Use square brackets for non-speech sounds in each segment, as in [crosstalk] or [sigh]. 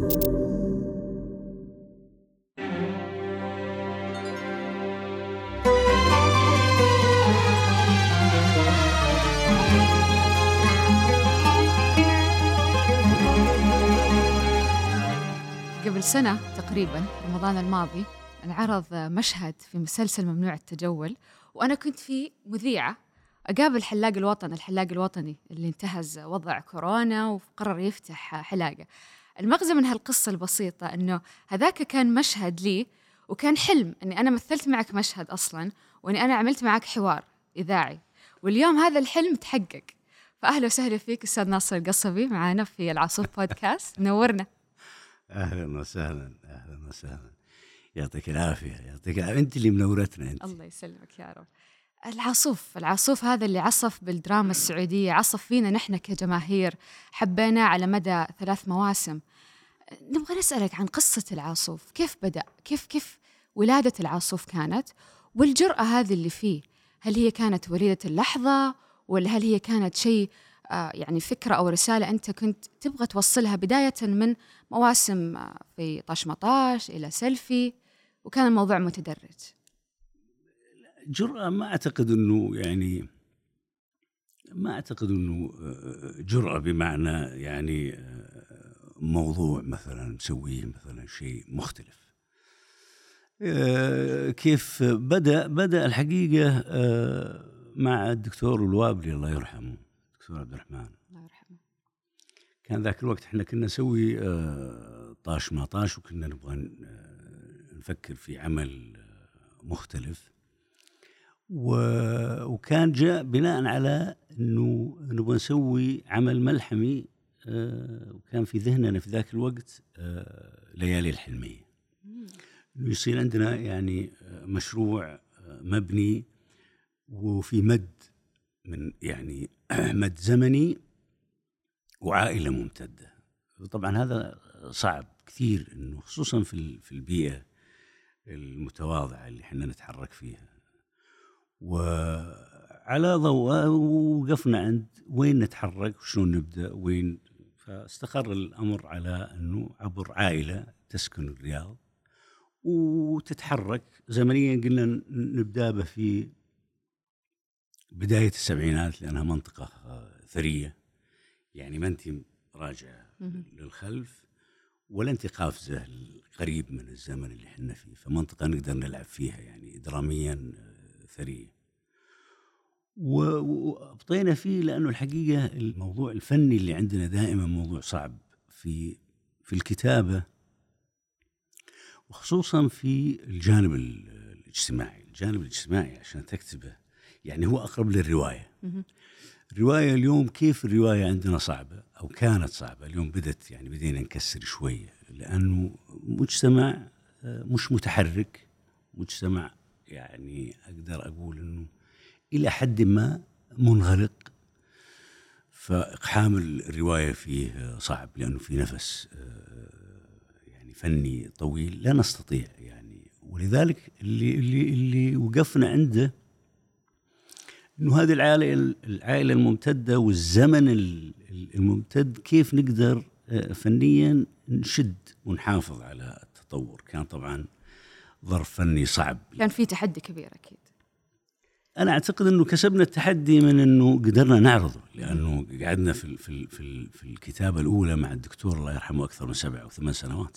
قبل سنة تقريبا رمضان الماضي انعرض مشهد في مسلسل ممنوع التجول وأنا كنت فيه مذيعة أقابل حلاق الوطن الحلاق الوطني اللي انتهز وضع كورونا وقرر يفتح حلاقة. المغزى من هالقصة البسيطة أنه هذاك كان مشهد لي وكان حلم أني أنا مثلت معك مشهد أصلا وأني أنا عملت معك حوار إذاعي. واليوم هذا الحلم تحقق. فأهلا وسهلا فيك أستاذ ناصر القصبي معنا في العصوف بودكاست [laughs] نورنا. أهلا وسهلا أهلا وسهلا. يعطيك العافية يعطيك العافية. أنت اللي منورتنا أنت. الله يسلمك يا رب. العاصوف العاصوف هذا اللي عصف بالدراما السعودية عصف فينا نحن كجماهير. حبيناه على مدى ثلاث مواسم. نبغى نسألك عن قصة العاصوف كيف بدأ؟ كيف كيف ولادة العاصوف كانت؟ والجرأة هذه اللي فيه هل هي كانت وليدة اللحظة؟ ولا هل هي كانت شيء آه، يعني فكرة أو رسالة أنت كنت تبغى توصلها بداية من مواسم آه، في طاش مطاش إلى سيلفي وكان الموضوع متدرج؟ جرأة ما أعتقد أنه يعني ما أعتقد أنه آه، جرأة بمعنى يعني آه، موضوع مثلا مسويه مثلا شيء مختلف. آه، كيف بدأ بدأ الحقيقة مع الدكتور الوابلي الله يرحمه الدكتور عبد الرحمن. الله يرحمه. كان ذاك الوقت إحنا كنا نسوي طاش ما طاش وكنا نبغى نفكر في عمل مختلف. وكان جاء بناء على إنه نبغى نسوي عمل ملحمي آه، وكان في ذهننا في ذاك الوقت آه، ليالي الحلمية. إنه يصير عندنا يعني آه، مشروع مبني وفي مد من يعني [clears throat] مد زمني وعائلة ممتدة. طبعا هذا صعب كثير إنه خصوصا في في البيئة المتواضعة اللي إحنا نتحرك فيها. وعلى ضوء وقفنا عند وين نتحرك وشلون نبدأ وين. فاستقر الأمر على أنه عبر عائلة تسكن الرياض وتتحرك. زمنيا قلنا نبدأ في بداية السبعينات لأنها منطقة ثرية. يعني ما أنت راجعه للخلف ولا أنت قافزة قريب من الزمن اللي إحنا فيه. فمنطقة نقدر نلعب فيها يعني دراميا ثرية. وأبطينا فيه لأنه الحقيقة الموضوع الفني اللي عندنا دائما موضوع صعب في في الكتابة وخصوصا في الجانب الاجتماعي، الجانب الاجتماعي عشان تكتبه. يعني هو أقرب للرواية. الرواية اليوم كيف الرواية عندنا صعبة أو كانت صعبة، اليوم بدت يعني بدينا نكسر شوية لأنه مجتمع آه، مش متحرك، مجتمع يعني أقدر أقول إنه إلى حد ما منغلق. فإقحام الرواية فيه صعب لأنه في نفس آه، يعني فني طويل لا نستطيع يعني. ولذلك اللي اللي اللي وقفنا عنده إنه هذه العائلة العائلة الممتدة والزمن الممتد كيف نقدر آه، فنيا نشد ونحافظ على التطور. كان طبعا ظرف فني صعب. كان في تحدي كبير أكيد. أنا أعتقد إنه كسبنا التحدي من إنه قدرنا نعرضه لأنه قعدنا في في في, في الكتابة الأولى مع الدكتور الله يرحمه أكثر من سبع أو ثمان سنوات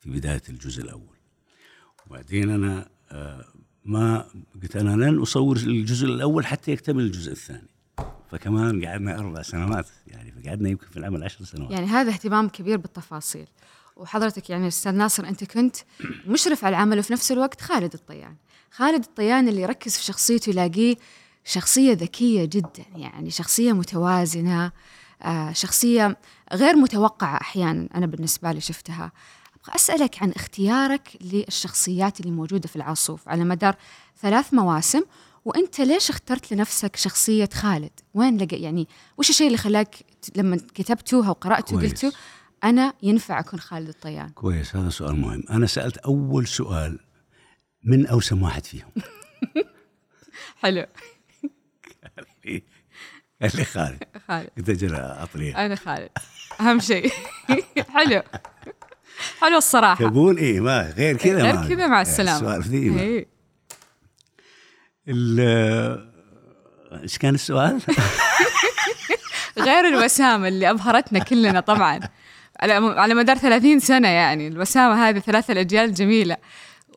في بداية الجزء الأول. وبعدين أنا آه، ما قلت أنا لن أصور الجزء الأول حتى يكتمل الجزء الثاني. فكمان قعدنا أربع سنوات يعني فقعدنا يمكن في العمل عشر سنوات. يعني هذا اهتمام كبير بالتفاصيل. وحضرتك يعني أستاذ ناصر أنت كنت مشرف على العمل وفي نفس الوقت خالد الطيان. خالد الطيان اللي يركز في شخصيته يلاقيه شخصية ذكية جدا يعني شخصية متوازنة آه، شخصية غير متوقعة أحيانا أنا بالنسبة لي شفتها. أبغى أسألك عن اختيارك للشخصيات اللي موجودة في العاصوف على مدار ثلاث مواسم وأنت ليش اخترت لنفسك شخصية خالد؟ وين لقى يعني وش الشيء اللي خلاك لما كتبتوها وقراته قلتوا أنا ينفع أكون خالد الطيان؟ كويس هذا سؤال مهم، أنا سألت أول سؤال من أوسم واحد فيهم. [laughs] حلو. قال لي قال لي خالد. خالد. قلت أجل اطليه أنا خالد. أهم شيء. [laughs] حلو. حلو الصراحة. كابون إيه ما غير كذا غير كذا مع السلامة. السؤال ذي. إيه. إيش كان السؤال؟ [laughs] غير الوسامة اللي ابهرتنا كلنا طبعا. على على مدار 30 سنة يعني الوسامه هذه ثلاث الأجيال الجميله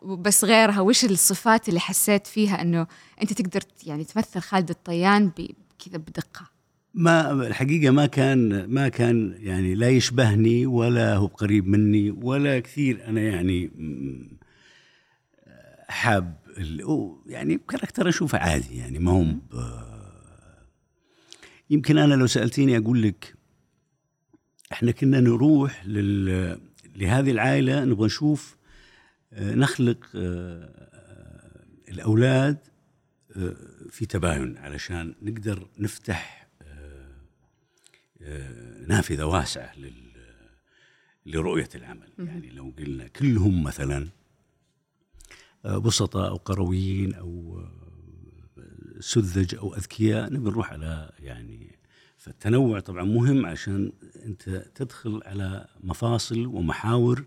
بس غيرها وش الصفات اللي حسيت فيها إنه أنت تقدر يعني تمثل خالد الطيان ب- كذا بدقة؟ ما الحقيقة ما كان ما كان يعني لا يشبهني ولا هو قريب مني ولا كثير أنا يعني حاب يعني كاركتر أشوفه عادي يعني ما هو ب- يمكن أنا لو سألتيني أقول لك إحنا كنا نروح لل لهذه العائلة نبغى نشوف آه، نخلق آه، الأولاد آه، في تباين علشان نقدر نفتح نافذة واسعة لل لرؤية العمل. يعني لو قلنا كلهم مثلا بسطاء أو قرويين أو سذج أو أذكياء نبي نروح على يعني فالتنوع طبعا مهم عشان أنت تدخل على مفاصل ومحاور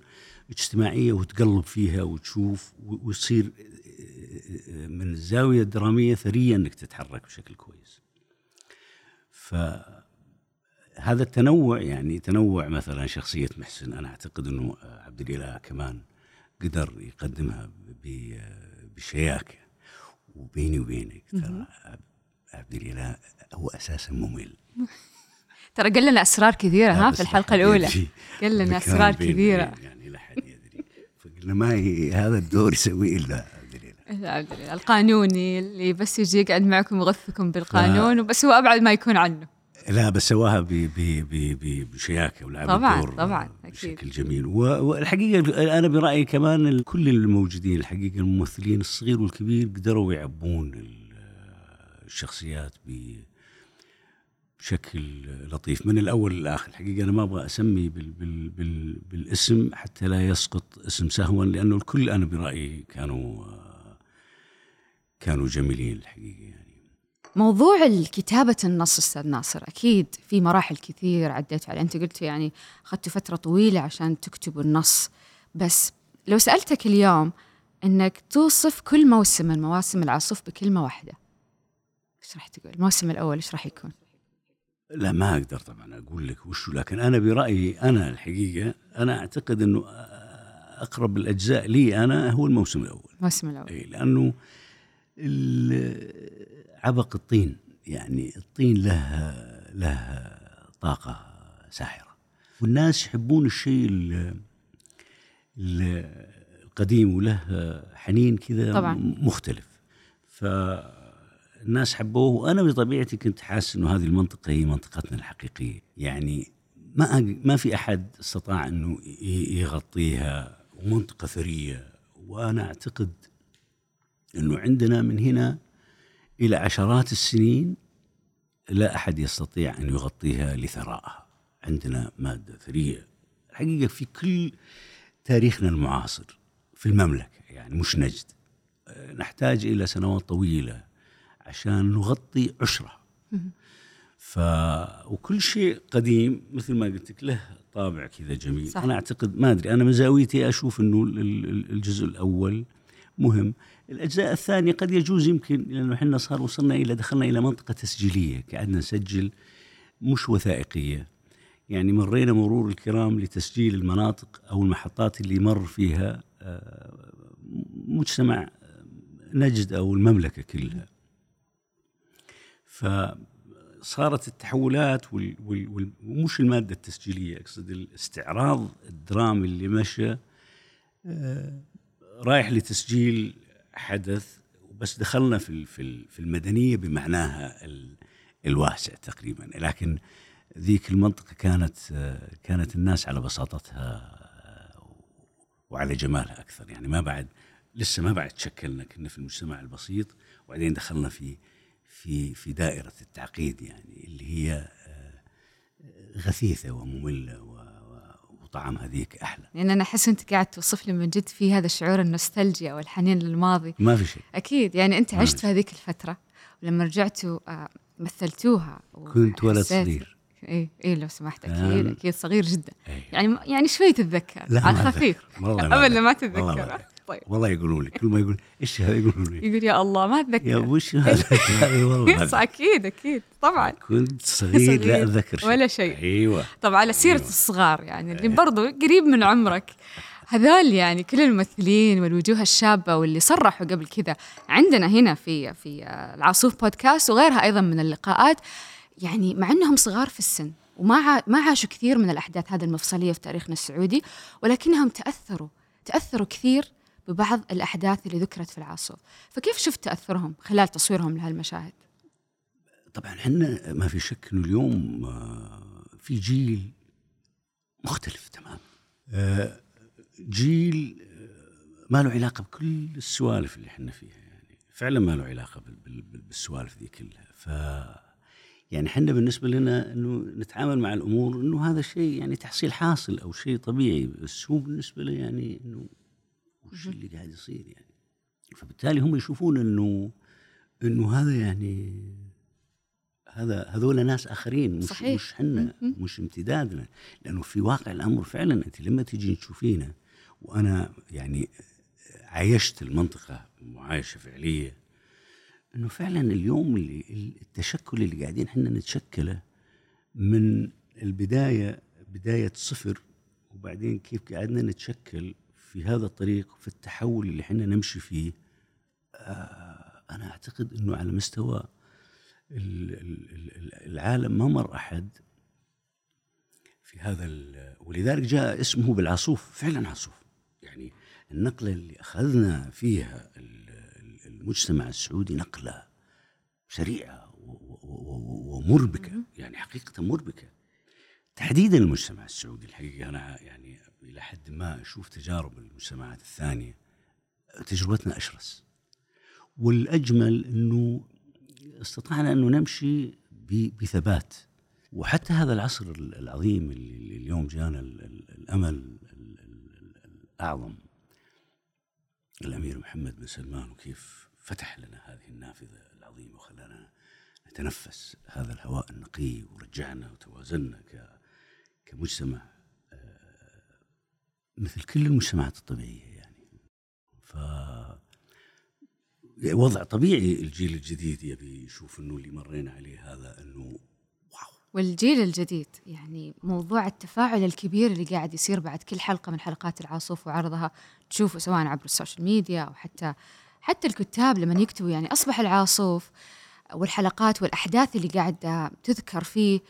اجتماعية وتقلب فيها وتشوف وتصير من الزاوية الدرامية ثرية أنك تتحرك بشكل كويس. فهذا التنوع يعني تنوع مثلا شخصية محسن أنا أعتقد أنه عبد الإله كمان قدر يقدمها بشياكة وبيني وبينك. ترى عبد الإله هو أساسا ممل. [laughs] ترى قال لنا أسرار كثيرة ها في الحلقة الأولى. قال لنا أسرار كثيرة. يعني لا حد يدري. فقلنا ما هي هذا الدور يسويه إلا. القانوني اللي بس يجي يقعد معكم يغثكم بالقانون وبس هو أبعد ما يكون عنه. لا بس سواها بشياكة ولعب طبعاً، الدور طبعاً، أكيد. بشكل جميل. والحقيقة أنا برأيي كمان كل الموجودين الحقيقة الممثلين الصغير والكبير قدروا يعبون ال- الشخصيات ب بشكل لطيف. من الأول للآخر. الحقيقة أنا ما أبغى أسمي بال بال بال بالاسم حتى لا يسقط اسم سهوا لأنه الكل أنا برأيي كانوا كانوا جميلين الحقيقة يعني. موضوع كتابة النص أستاذ ناصر أكيد في مراحل كثير عديتوا عليه أنت قلت يعني أخذتوا فترة طويلة عشان تكتبوا النص. بس لو سألتك اليوم أنك توصف كل موسم من مواسم العاصف بكلمة واحدة إيش راح تقول؟ الموسم الأول إيش راح يكون؟ لا ما أقدر طبعا أقول لك وشو لكن أنا برأيي أنا الحقيقة أنا أعتقد إنه أقرب الأجزاء لي أنا هو الموسم الأول. الموسم الأول. اي لأنه عبق الطين يعني الطين له له طاقة ساحرة. والناس يحبون الشيء ال- ال- القديم وله حنين كذا. مختلف. فالناس حبوه وأنا بطبيعتي كنت حاسس إنه هذه المنطقة هي منطقتنا الحقيقية. يعني ما ما في أحد استطاع إنه يغطيها ومنطقة ثرية. وأنا أعتقد إنه عندنا من هنا إلى عشرات السنين لا أحد يستطيع أن يغطيها لثرائها عندنا مادة ثرية. الحقيقة في كل تاريخنا المعاصر في المملكة يعني مش نجد. آه، نحتاج إلى سنوات طويلة. عشان نغطي عشرة. ف وكل شيء قديم مثل ما قلت لك له طابع كذا جميل. صح. أنا أعتقد ما أدري أنا من زاويتي أشوف إنه ال- ال- الجزء الأول مهم. الأجزاء الثانية قد يجوز يمكن لأنه إحنا صار وصلنا إلى دخلنا إلى منطقة تسجيلية قعدنا نسجل مش وثائقية. يعني مرينا مرور الكرام لتسجيل المناطق أو المحطات اللي مر فيها آه، مجتمع نجد أو المملكة كلها. فصارت التحولات ومش المادة التسجيلية أقصد الاستعراض الدرامي اللي مشى آه، رايح لتسجيل حدث بس دخلنا في في ال- في المدنية بمعناها ال- الواسع تقريبا. لكن ذيك المنطقة كانت آه، كانت الناس على بساطتها آه، وعلى جمالها أكثر. يعني ما بعد لسه ما بعد تشكلنا كنا في المجتمع البسيط وبعدين دخلنا في في في دائرة التعقيد يعني اللي هي آه، غثيثة ومملة و- و- وطعمها ذيك أحلى. لأن أنا أحس أنت قاعد توصف لي من جد في هذا الشعور النوستالجيا والحنين للماضي. ما في شيء. أكيد يعني أنت ما عشت في هذيك الفترة ولما رجعتوا آه، مثلتوها كنت ولد صغير. اي اي لو سمحت أكيد أكيد صغير جدا. أي. يعني يعني شوي تتذكر. على الخفيف [laughs] ابدا ما تتذكر. طيب. والله يقولوا لي كل ما يقول إيش هذا يقولوا لي؟ يقول يا الله ما يا اتذكر وش هذا؟ [laughs] والله أكيد أكيد. طبعا. كنت صغير لا صغير. أتذكر شيء. ولا شيء. أيوه. طب على سيرة أيوة. الصغار يعني اللي برضو قريب من عمرك. هذول يعني كل الممثلين والوجوه الشابة واللي صرحوا قبل كذا عندنا هنا في في العاصوف بودكاست وغيرها أيضا من اللقاءات. يعني مع أنهم صغار في السن وما ما عاشوا كثير من الأحداث هذه المفصلية في تاريخنا السعودي ولكنهم تأثروا تأثروا كثير ببعض الأحداث اللي ذكرت في العاصوف فكيف شفت تأثرهم خلال تصويرهم لهالمشاهد؟ طبعا إحنا ما في شك إنه اليوم آه، في جيل مختلف تماما. آه، جيل آه، ما له علاقة بكل السوالف اللي إحنا فيها يعني فعلا ما له علاقة بال- بال- بال- بالسوالف ذي كلها. ف يعني إحنا بالنسبة لنا إنه نتعامل مع الأمور إنه هذا شيء يعني تحصيل حاصل أو شيء طبيعي بس هو بالنسبة له يعني إنه وش اللي قاعد يصير يعني فبالتالي هم يشوفون إنه إنه هذا يعني هذا هذول ناس آخرين مش صحيح. مش إحنا مم. مش امتدادنا لأنه في واقع الأمر فعلا أنت لما تجي تشوفينا وأنا يعني عايشت المنطقة معايشة فعلية إنه فعلا اليوم اللي التشكل اللي قاعدين إحنا نتشكله من البداية بداية صفر وبعدين كيف قعدنا نتشكل في هذا الطريق في التحول اللي إحنا نمشي فيه آه أنا أعتقد إنه على مستوى ال- ال- ال- العالم ما مر أحد في هذا ال- ولذلك جاء اسمه بالعاصوف فعلا عاصوف. يعني النقلة اللي أخذنا فيها ال- ال- المجتمع السعودي نقلة سريعة و- و- و- ومربكة يعني حقيقة مربكة. تحديدا المجتمع السعودي الحقيقة أنا يعني إلى حد ما أشوف تجارب المجتمعات الثانية تجربتنا أشرس. والأجمل إنه استطعنا إنه نمشي بثبات. وحتى هذا العصر ال- العظيم اللي اليوم جانا ال- ال- الأمل ال- ال- ال- الأعظم. الأمير محمد بن سلمان وكيف فتح لنا هذه النافذة العظيمة وخلانا نتنفس. هذا الهواء النقي ورجعنا وتوازنا كمجتمع مثل كل المجتمعات الطبيعية يعني. ف وضع طبيعي الجيل الجديد يبي يشوف إنه اللي مرينا عليه هذا إنه wow. والجيل الجديد يعني موضوع التفاعل الكبير اللي قاعد يصير بعد كل حلقة من حلقات العاصوف وعرضها تشوفه سواء عبر ال social media أو حتى حتى الكتاب لما يكتبوا يعني أصبح العاصوف والحلقات والأحداث اللي قاعدة تذكر فيه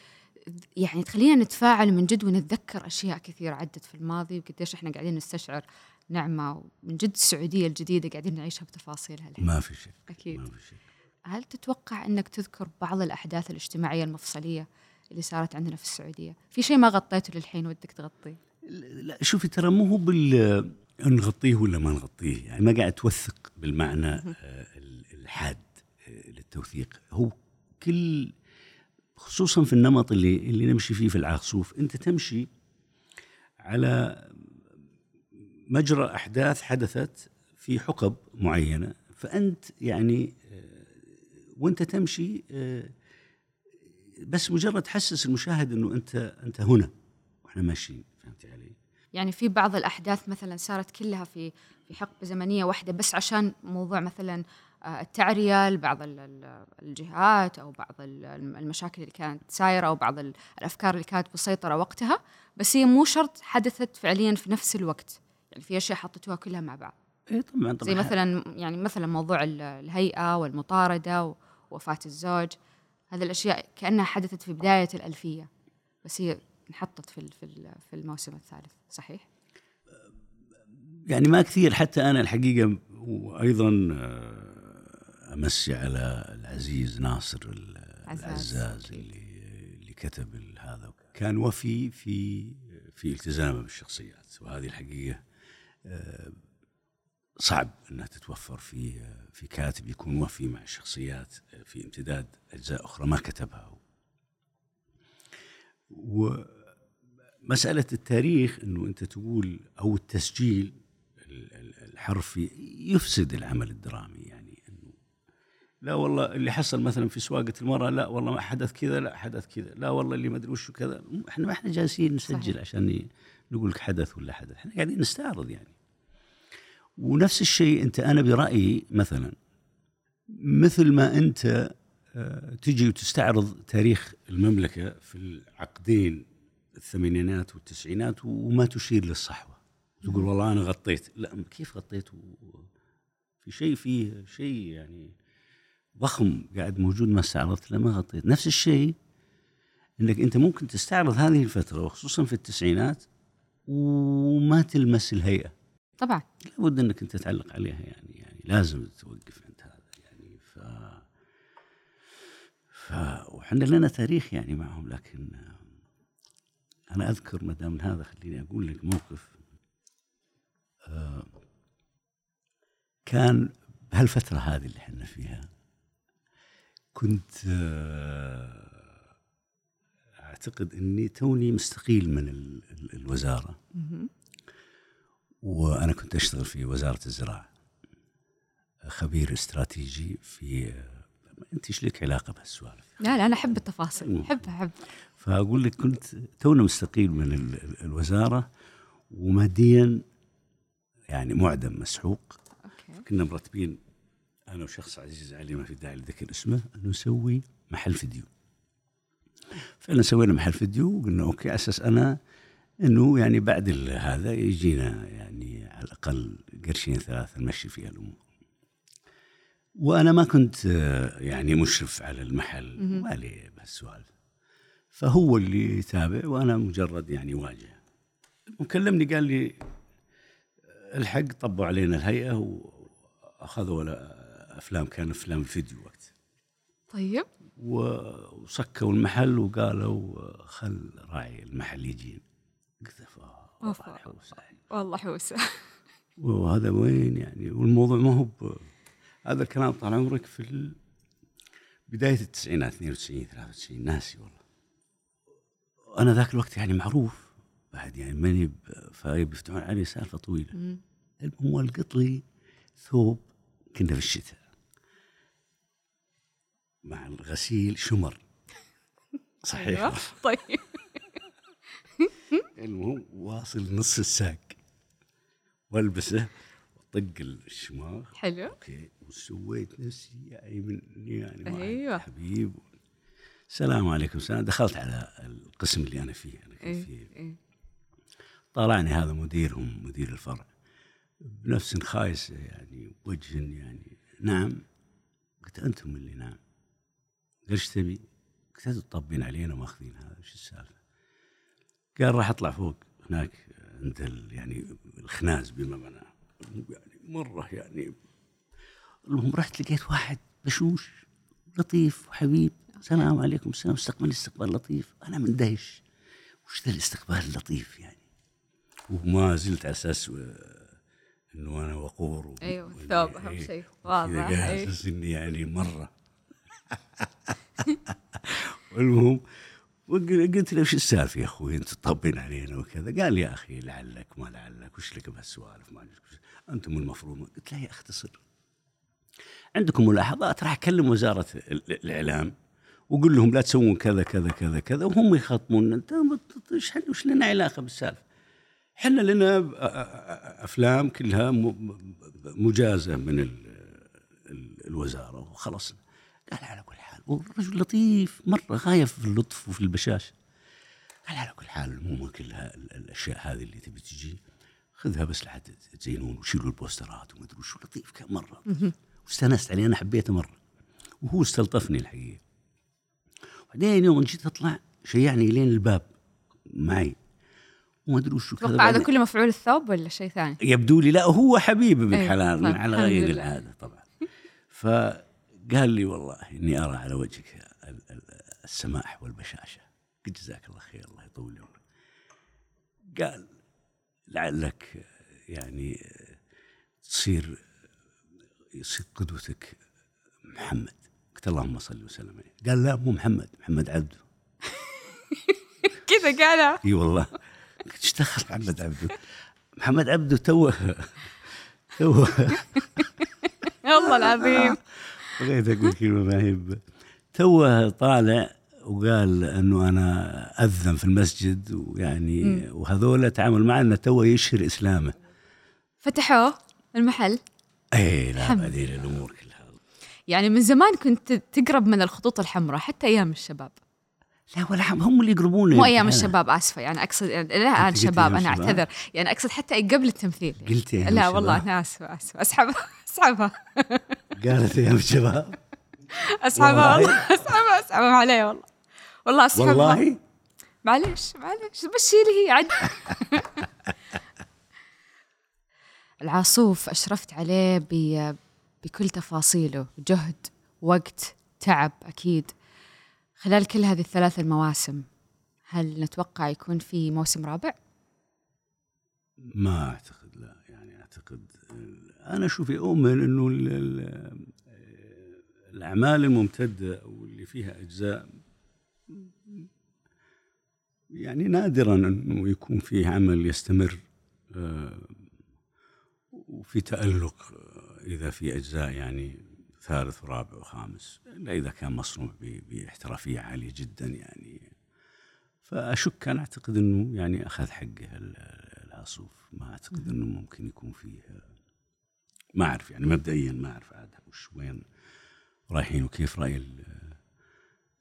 يعني تخلينا نتفاعل من جد ونتذكر أشياء كثيرة عدت في الماضي وقديش إحنا قاعدين نستشعر نعمة ومن جد السعودية الجديدة قاعدين نعيشها بتفاصيلها الحين. ما في شك أكيد. ما في شك. هل تتوقع إنك تذكر بعض الأحداث الاجتماعية المفصلية اللي صارت عندنا في السعودية؟ في شيء ما غطيته للحين ودك تغطيه؟ لا شوفي ترى مو هو بال نغطيه ولا ما نغطيه يعني ما قاعد توثق بالمعنى آه، ال- الحاد آه، للتوثيق. هو كل خصوصا في النمط اللي اللي نمشي فيه في العاصوف أنت تمشي على مجرى أحداث حدثت في حقب معينة فأنت يعني آه، وأنت تمشي آه، بس مجرد تحسس المشاهد إنه انت أنت هنا وإحنا ماشيين فهمتي علي؟ يعني في بعض الأحداث مثلا صارت كلها في في حقبة زمنية واحدة بس عشان موضوع مثلا التعريه لبعض ال- ال- الجهات أو بعض ال- المشاكل اللي كانت سايره أو بعض ال- الأفكار اللي كانت بالسيطره وقتها بس هي مو شرط حدثت فعليا في نفس الوقت. يعني في أشياء حطيتوها كلها مع بعض. إي طبعا طبعا. زي مثلا يعني مثلا موضوع ال- الهيئة والمطاردة ووفاة الزوج. هذه الأشياء كأنها حدثت في بداية الألفية بس هي انحطت في في الموسم الثالث. صحيح؟ يعني ما كثير حتى أنا الحقيقة وأيضا آه، امسي على العزيز ناصر ال- عزاز. العزاز اللي اللي كتب هذا. كان وفي في في التزامه بالشخصيات وهذه الحقيقة آه، صعب إنها تتوفر في آه، في كاتب يكون وفي مع الشخصيات آه، في امتداد أجزاء أخرى ما كتبها. ومساله التاريخ إنه أنت تقول أو التسجيل ال- ال- الحرفي يفسد العمل الدرامي يعني. لا والله اللي حصل مثلا في سواقة المرأة لا والله ما حدث كذا لا حدث كذا لا والله اللي ما أدري وشو كذا. إحنا ما إحنا جالسين نسجل صحيح. عشان نقول لك حدث ولا حدث. إحنا قاعدين نستعرض يعني. ونفس الشيء أنت أنا برأيي مثلا مثل ما أنت آه، تجي وتستعرض تاريخ المملكة في العقدين الثمانينات والتسعينات وما تشير للصحوة. تقول والله أنا غطيت. لا كيف غطيت؟ في شيء فيه شيء يعني ضخم قاعد موجود ما استعرضت لا ما غطيت. نفس الشيء إنك أنت ممكن تستعرض هذه الفترة وخصوصا في التسعينات وما تلمس الهيئة. طبعا. لابد إنك أنت تعلق عليها يعني يعني لازم توقف عند هذا يعني. ف ف وحنا لنا تاريخ يعني معهم لكن أنا أذكر ما دام هذا خليني أقول لك موقف. آه، كان بهالفترة هذه اللي إحنا فيها كنت آه، أعتقد إني توني مستقيل من ال- ال- الوزارة. وأنا كنت أشتغل في وزارة الزراعة. خبير استراتيجي في انت إيش لك علاقة بهالسوالف. لا لا أنا أحب التفاصيل. أحب أحب. فأقول لك كنت تونا مستقيل من ال- ال- الوزارة وماديا يعني معدم مسحوق. okay. كنا مرتبين أنا وشخص عزيز علي ما في داعي لذكر اسمه انه نسوي محل فيديو. فعلا سوينا محل فيديو وقلنا okay على أساس أنا إنه يعني بعد هذا يجينا يعني على الأقل قرشين ثلاثة نمشي فيها الأمور. وأنا ما كنت آه، يعني مشرف على المحل. مالي بهالسوالف. فهو اللي يتابع وأنا مجرد يعني واجهه وكلمني قال لي الحق طبوا علينا الهيئة وأخذوا أفلام كان أفلام فيديو وقت. طيب. وسكوا المحل وقالوا خل راعي المحل يجي قلت أوف. والله الحوسة. والله حوسه وهذا وين يعني؟ والموضوع ما هو ب- هذا الكلام طال عمرك في ال- بداية التسعينات 92 93 ناسي والله. أنا ذاك الوقت يعني معروف. بعد يعني ماني ب- فبيفتحون علي سالفة طويلة. مم. المهم والقط لي ثوب كنا في الشتاء. مع الغسيل شمر. [laughs] صحيح. أيوة. طيب. [laughs] المهم واصل نص الساق. والبسه وطق الشماغ حلو. أوكي. وسويت نفسي يعني من يعني أيوة. حبيب السلام عليكم. سلام. دخلت على القسم اللي أنا فيه. أنا كنت إيه، فيه إيه. طالعني هذا مديرهم مدير الفرع. بنفس خايسة يعني وجه يعني نعم. قلت أنتم اللي نعم. قال إيش تبي؟ قلت أنتم تطبين علينا وماخذين هذا وش السالفة؟ قال راح أطلع فوق هناك عند يعني الخناز بما معناه. يعني مرة يعني. المهم رحت لقيت واحد بشوش لطيف وحبيب. السلام عليكم السلام استقبل استقبال لطيف. أنا مندهش وش ذا الاستقبال اللطيف يعني؟ وما زلت على أساس آه، إنه أنا وقور و- أيوه الثوب أهم إيه، شيء. واضح على إيه. أساس إني يعني مرة [laughs] والمهم وقل- قلت له وش السالفة يا أخوي؟ انت تطبين علينا وكذا. قال يا أخي لعلك ما لعلك وش لك بهالسوالف ما أنتم المفروض. قلت له يا اختصر عندكم ملاحظات؟ راح أكلم وزارة ال- الإعلام وقول لهم لا تسوون كذا كذا كذا كذا. وهم يخاطبون أنت إيش وش لنا علاقة بالسالفة؟ إحنا لنا أفلام كلها مجازة من ال- ال- الوزارة وخلصنا قال على كل حال والرجل لطيف مرة غايه في اللطف وفي البشاشه قال على كل حال كلها ال- الأشياء هذه اللي تبي تجي خذها بس لحد تزينون وشيلوا البوسترات وما أدري وش لطيف كان مرة. واستأنست عليه أنا حبيته مرة. وهو استلطفني الحقيقة. بعدين يوم جيت أطلع شيعني لين الباب معي. وما أدري وش أتوقع هذا كله مفعول الثوب ولا شيء ثاني؟ يبدو لي لا هو حبيبي من أيوة، حلال من على غير. العادة طبعا. [laughs] فقال لي والله إني أرى على وجهك ال- ال- السماح والبشاشة. قلت جزاك الله خير الله يطول عمرك. قال لعلك يعني تصير يصير قدوتك محمد. قلت اللهم صل وسلم عليه. قال لا مو محمد محمد عبده [laughs] كذا قالها إي والله. قلت إيش دخل محمد عبده محمد عبده توه توه [laughs] والله العظيم. بغيت أقول كلمه ما هي ب- توه طالع وقال إنه أنا أذن في المسجد ويعني وهذول تعامل معه إنه توه يشهر إسلامه. فتحوه المحل؟ اي لا بعدين الأمور كلها. يعني من زمان كنت تقرب من الخطوط الحمراء حتى أيام الشباب. لا ولا هم اللي يقربون مو أيام الشباب آسفة يعني أقصد يعني لا الان شباب أنا؟ أعتذر. يعني أقصد حتى قبل التمثيل يعني. قلتي أيام لا والله؟ أنا آسفة آسفة اسحبها اسحبها قالت أيام الشباب اسحبها والله؟ اسحبها اسحبها علي والله. والله اسحبها والله. معلش معلش بس شيلي هي عد. [laughs] العاصوف أشرفت عليه ب- بكل تفاصيله جهد وقت تعب أكيد. خلال كل هذه الثلاث المواسم هل نتوقع يكون في موسم رابع؟ ما أعتقد لا. يعني أعتقد أنا شوفي أؤمن إنه ال- ال- الأعمال الممتدة أو اللي فيها أجزاء يعني نادرا إنه يكون فيه عمل يستمر آه، وفي تألق آه، إذا في أجزاء يعني ثالث ورابع وخامس إلا إذا كان مصنوع باحترافية عالية جدا يعني. فأشك أنا أعتقد إنه يعني أخذ حقه ال- العاصوف ما أعتقد إنه ممكن يكون فيه ما أعرف يعني مبدئيا ما أعرف عاد وش وين رايحين وكيف رأي ال-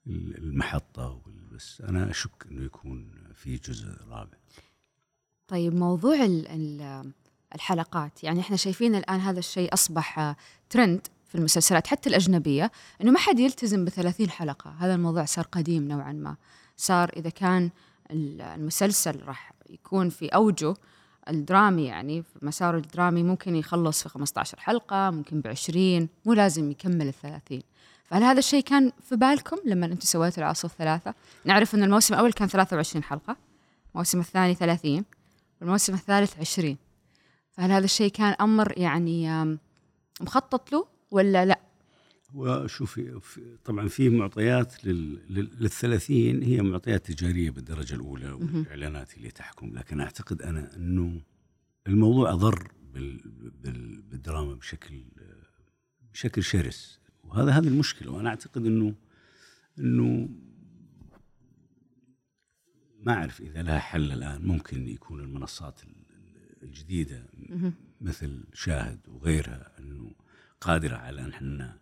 ال- المحطة بس أنا أشك إنه يكون في جزء رابع. طيب موضوع ال- ال- الحلقات يعني إحنا شايفين الآن هذا الشيء أصبح آه، ترند في المسلسلات حتى الأجنبية إنه ما حد يلتزم بثلاثين حلقة. هذا الموضوع صار قديم نوعا ما. صار إذا كان ال- المسلسل راح يكون في أوجه الدرامي يعني في مساره الدرامي ممكن يخلص في 15 حلقة ممكن بعشرين مو لازم يكمل الثلاثين. فهل هذا الشيء كان في بالكم لما أنتم سويتوا العاصف ثلاثة نعرف أن الموسم الأول كان 23 حلقة الموسم الثاني 30 والموسم الثالث 20 فهل هذا الشيء كان أمر يعني مخطط له ولا لا؟ وشوفي في- طبعا في معطيات لل- لل- للثلاثين هي معطيات تجارية بالدرجة الأولى والإعلانات اللي تحكم لكن أعتقد أنا إنه الموضوع أضر بال بال بالدراما بشكل بشكل شرس. وهذا هذه المشكلة. وأنا أعتقد إنه إنه ما أعرف إذا لها حل الآن. ممكن يكون المنصات ال- ال- الجديده مثل شاهد وغيرها إنه قادرة على إن إحنا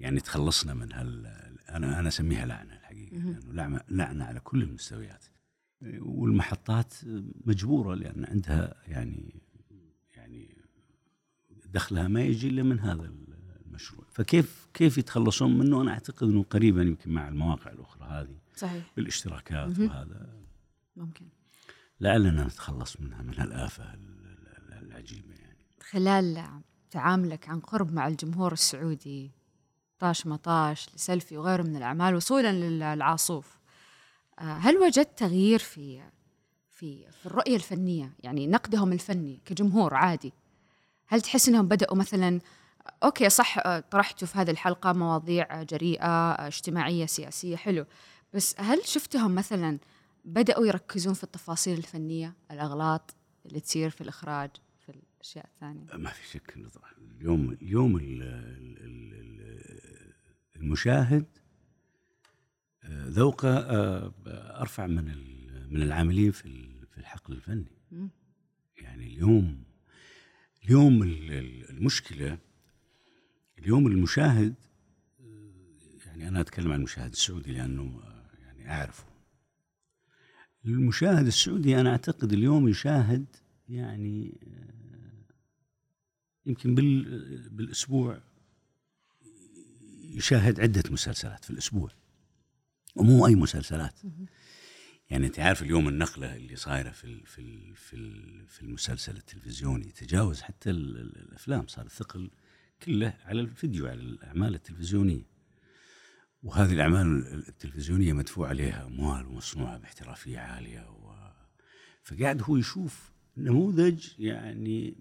يعني تخلصنا من هال أنا أنا أسميها لعنة الحقيقة. لأنه لعنه لعنة على كل المستويات. والمحطات مجبورة لأن عندها يعني يعني دخلها ما يجي إلا من هذا المشروع. فكيف كيف يتخلصون منه؟ أنا أعتقد إنه قريبا يمكن مع المواقع الأخرى هذه. صحيح. بالاشتراكات وهذا. ممكن. لعلنا نتخلص منها من هالآفة ال- ال- العجيبة يعني. خلال تعاملك عن قرب مع الجمهور السعودي طاش مطاش لسلفي وغيره من الأعمال وصولا للعاصوف. آه، هل وجدت تغيير في في في الرؤية الفنية؟ يعني نقدهم الفني كجمهور عادي. هل تحس إنهم بدأوا مثلا أوكي صح آه، طرحتوا في هذه الحلقة مواضيع جريئة آه، اجتماعية سياسية حلو. بس هل شفتهم مثلا بدأوا يركزون في التفاصيل الفنية الأغلاط اللي تصير في الإخراج؟ في الأشياء الثانية ما في شك إنه طبعاً اليوم اليوم ال- ال- ال- ال- المشاهد آه، ذوقه آه، أرفع من من العاملين في في الحقل الفني. يعني اليوم اليوم ال- ال- المشكلة اليوم المشاهد آه، يعني أنا أتكلم عن المشاهد السعودي لأنه آه، يعني أعرفه. المشاهد السعودي أنا أعتقد اليوم يشاهد يعني يمكن بال بالأسبوع يشاهد عدة مسلسلات في الأسبوع. ومو أي مسلسلات. يعني أنت عارف اليوم النقلة اللي صايرة في ال في ال في ال في المسلسل التلفزيوني تجاوز حتى ال- ال- الأفلام. صار الثقل كله على الفيديو على الأعمال التلفزيونية. وهذه الأعمال التلفزيونية مدفوع عليها أموال ومصنوعة باحترافية عالية و... فقاعد هو يشوف نموذج يعني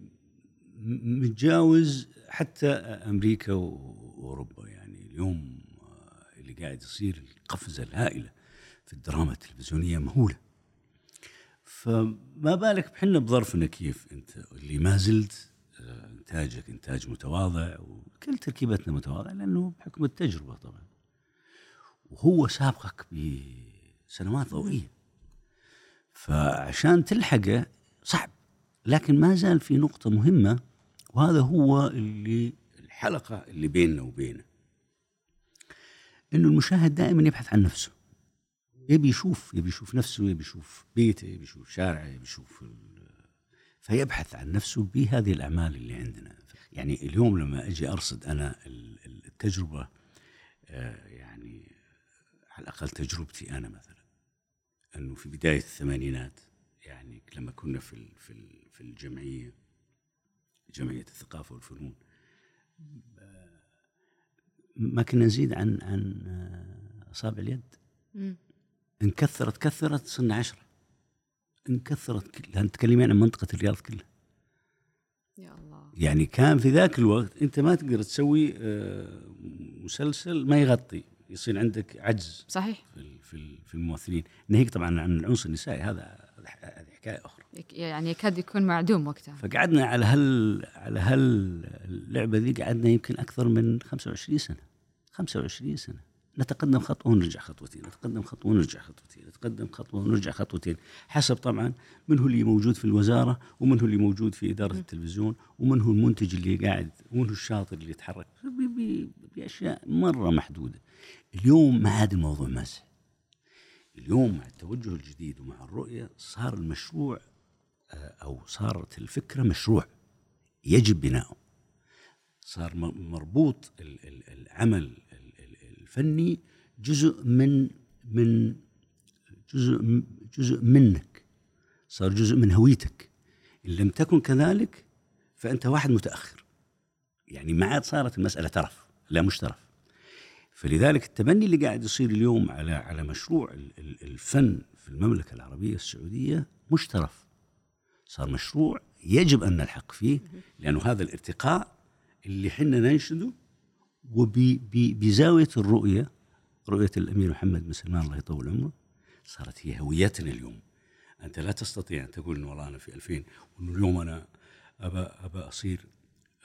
متجاوز حتى أمريكا و- وأوروبا. يعني اليوم اللي قاعد يصير القفزة الهائلة في الدراما التلفزيونية مهولة. فما بالك بحنا بظرفنا كيف أنت اللي ما زلت آه، إنتاجك إنتاج متواضع وكل تركيبتنا متواضعة لأنه بحكم التجربة طبعا. وهو سابقك بسنوات ضوئيه فعشان تلحقه صعب. لكن ما زال في نقطة مهمة وهذا هو اللي الحلقة اللي بيننا وبينه. إنه المشاهد دائما يبحث عن نفسه. يبي يشوف يبي يشوف نفسه يبي يشوف بيته يبي يشوف شارعه يبي يشوف فيبحث على نفسه بهذه الأعمال اللي عندنا. يعني اليوم لما أجي أرصد أنا التجربة آه، يعني على الأقل تجربتي أنا مثلا إنه في بداية الثمانينات يعني لما كنا في في في الجمعية جمعية الثقافة والفنون ما كنا نزيد عن عن أصابع اليد. ان كثرت كثرت صرنا عشرة. ان كثرت كلها تتكلمين عن منطقة الرياض كلها. يا الله. يعني كان في ذاك الوقت أنت ما تقدر تسوي آه، مسلسل ما يغطي يصير عندك عجز صحيح. في في الممثلين. ناهيك طبعا عن العنصر النسائي هذا هذه حكايه أخرى يعني يكاد يكون معدوم وقتها. فقعدنا على هال على هاللعبه ذي قعدنا يمكن أكثر من 25 سنة. 25 سنة. نتقدم خطوه ونرجع خطوتين نتقدم خطوه ونرجع خطوتين نتقدم خطوه ونرجع خطوتين حسب طبعا من هو اللي موجود في الوزارة ومن هو اللي موجود في إدارة التلفزيون ومن هو المنتج اللي قاعد ومن هو الشاطر اللي يتحرك. بأشياء مرة محدودة. اليوم ما عاد الموضوع مزح اليوم مع التوجه الجديد ومع الرؤية صار المشروع آه، أو صارت الفكرة مشروع يجب بناؤه. صار مربوط العمل الفني جزء من من جزء جزء منك صار جزء من هويتك. إن لم تكن كذلك فأنت واحد متأخر. يعني ما عاد صارت المسألة ترف لا مش ترف. فلذلك التبني اللي قاعد يصير اليوم على على مشروع الفن في المملكة العربية السعودية مش ترف صار مشروع يجب أن نلحق فيه لأنه هذا الارتقاء اللي حنا ننشده وبزاويه الرؤية رؤية الأمير محمد بن سلمان الله يطول عمره صارت هي هويتنا اليوم. أنت لا تستطيع أن تقول إنه والله أنا في 2000 وإنه اليوم أنا أبى أبى أصير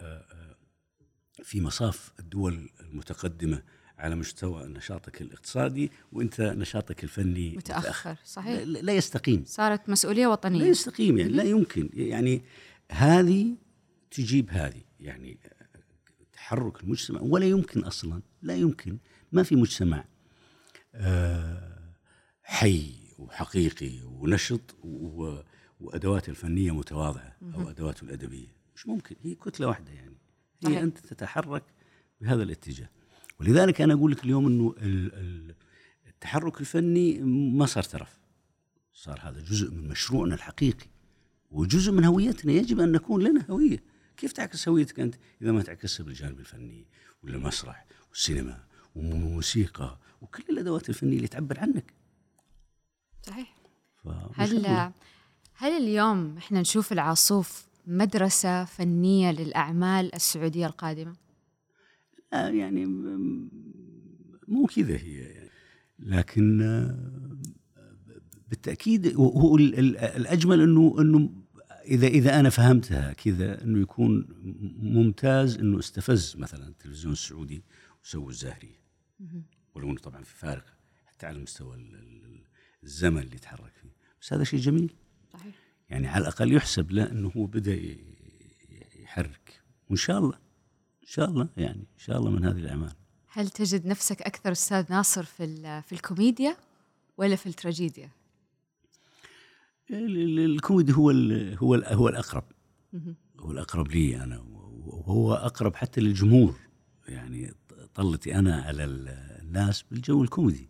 آه، آه، في مصاف الدول المتقدمة على مستوى نشاطك الاقتصادي وانت نشاطك الفني متأخر, متأخر. صحيح. لا, لا يستقيم. صارت مسؤولية وطنية. لا يستقيم يعني لا يمكن. يعني هذه تجيب هذه يعني تحرك المجتمع ولا يمكن أصلا لا يمكن. ما في مجتمع آه، حي وحقيقي ونشط وادواته الفنية متواضعة أو ادواته الأدبية. مش ممكن. هي كتلة واحدة يعني. هي صحيح. أنت تتحرك بهذا الاتجاه. ولذلك أنا أقول لك اليوم إنه التحرك الفني ما صار ترف. صار هذا جزء من مشروعنا الحقيقي وجزء من هويتنا. يجب أن نكون لنا هوية. كيف تعكس هويتك أنت إذا ما تعكسها بالجانب الفني ولا المسرح والسينما والموسيقى وكل الأدوات الفنية اللي تعبر عنك؟ صحيح. هل هل اليوم إحنا نشوف العاصوف مدرسة فنية للأعمال السعودية القادمة؟ لا يعني مو كذا هي يعني. لكن بالتأكيد هو الأجمل إنه إنه إذا إذا أنا فهمتها كذا إنه يكون ممتاز إنه استفز مثلا التلفزيون السعودي وسووا الزاهريه ولو إنه طبعا في فارق حتى على مستوى الزمن اللي يتحرك فيه. بس هذا شيء جميل. صحيح. يعني على الأقل يحسب له إنه هو بدأ يحرك. وإن شاء الله إن شاء الله يعني إن شاء الله من هذه الأعمال. هل تجد نفسك أكثر أستاذ ناصر في في الكوميديا ولا في التراجيديا؟ الكوميدي هو هو هو الأقرب. هو الأقرب لي أنا وهو أقرب حتى للجمهور. يعني طلتي أنا على الناس بالجو الكوميدي.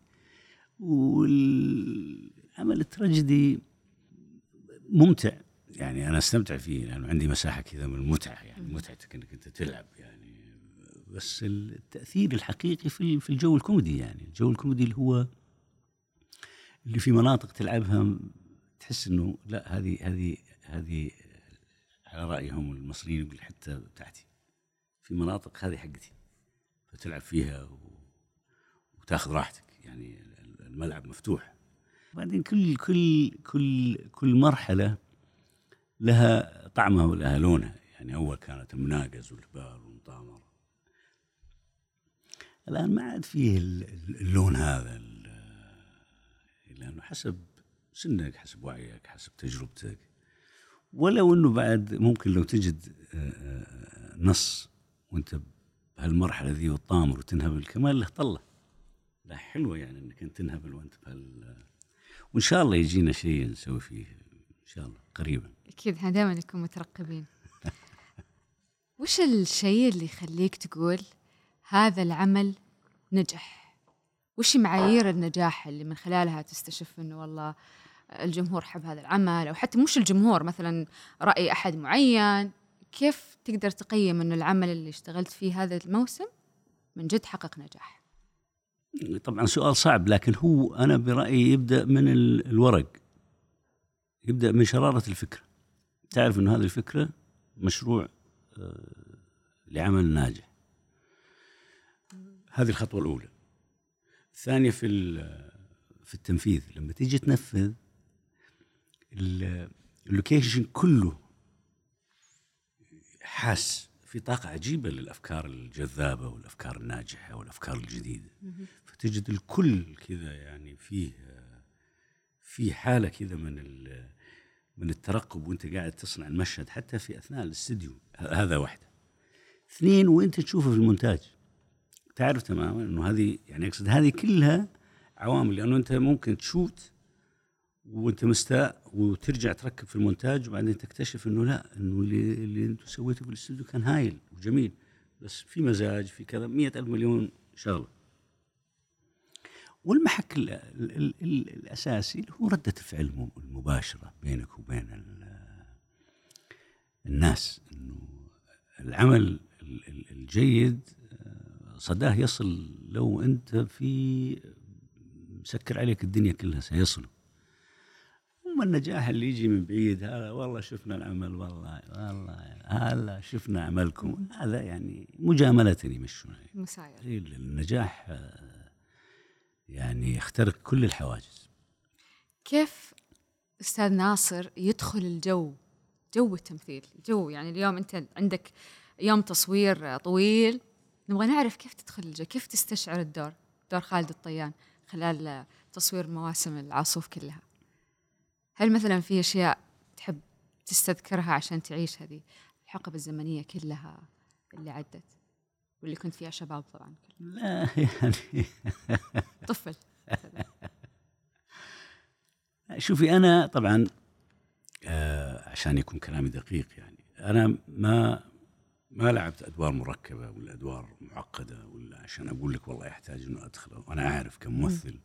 والعمل التراجيدي ممتع. يعني أنا أستمتع فيه لأنه عندي مساحة كذا من المتعة يعني متعتك إنك أنت تلعب يعني. بس التأثير الحقيقي في في الجو الكوميدي يعني. الجو الكوميدي اللي هو اللي في مناطق تلعبها تحس إنه لا هذه هذه هذه على رأيهم المصريين يقول حتى بتاعتي في مناطق هذه حقتي فتلعب فيها و... وتاخذ راحتك. يعني الملعب مفتوح. بعدين كل كل كل كل مرحلة لها طعمها ولها لونها. يعني أول كانت المناقز والهبال والمطامرة. الآن ما عاد فيه اللون هذا لأنه حسب سنك حسب وعيك حسب تجربتك. ولو إنه بعد ممكن لو تجد نص وأنت بهالمرحلة ذي وتطامر وتنهبل كمان له طله لا حلوة يعني إنك أنت تنهبل وأنت بهال وإن شاء الله يجينا شيء نسوي فيه إن شاء الله قريبا. إحنا دائما نكون مترقبين. [laughs] وش الشيء اللي يخليك تقول هذا العمل نجح. وش معايير النجاح اللي من خلالها تستشف إنه والله الجمهور حب هذا العمل؟ أو حتى مش الجمهور مثلا رأي أحد معين. كيف تقدر تقيم إنه العمل اللي اشتغلت فيه هذا الموسم من جد حقق نجاح؟ طبعا سؤال صعب لكن هو أنا برأيي يبدأ من الورق. يبدأ من شرارة الفكرة. تعرف إنه هذه الفكرة مشروع آه، لعمل ناجح. هذه الخطوة الأولى. الثانية في في التنفيذ. لما تيجي تنفذ اللوكيشن كله حاس في طاقة عجيبة للأفكار الجذابة والأفكار الناجحة والأفكار الجديدة. فتجد الكل كذا يعني فيه في حالة كذا من من الترقب وانت قاعد تصنع المشهد حتى في أثناء الاستديو. هذا واحدة. اثنين وانت تشوفه في المونتاج؟ تعرف تماما إنه هذه يعني أقصد هذه كلها عوامل لأنه أنت ممكن تشوت وأنت مستاء وترجع تركب في المونتاج وبعدين تكتشف إنه لا إنه اللي اللي أنتم سويته في الاستوديو كان هايل وجميل بس في مزاج في كذا مئة ألف مليون شغلة. والمحك ال ال ال الأساسي اللي هو ردة الفعل المباشرة بينك وبين الناس إنه العمل الجيد صداه يصل لو أنت في مسكر عليك الدنيا كلها سيصله اما النجاح اللي يجي من بعيد؟ هذا والله شفنا العمل والله والله هلا شفنا عملكم. هذا يعني مجاملة يمشون مساير. النجاح آه، يعني يخترق كل الحواجز. كيف أستاذ ناصر يدخل الجو؟ جو التمثيل جو يعني اليوم أنت عندك يوم تصوير طويل نبغى نعرف كيف تدخل الجو كيف تستشعر الدور دور خالد الطيان خلال تصوير مواسم العاصوف كلها؟ هل مثلا في أشياء تحب تستذكرها عشان تعيش هذه الحقبة الزمنية كلها اللي عدت؟ واللي كنت فيها شباب طبعا لا [laughs] يعني [laughs] طفل. شوفي أنا طبعا آه عشان يكون كلامي دقيق يعني أنا ما ما لعبت أدوار مركبة ولا أدوار معقدة ولا عشان أقول لك والله يحتاج إنه ادخل وأنا أعرف كممثل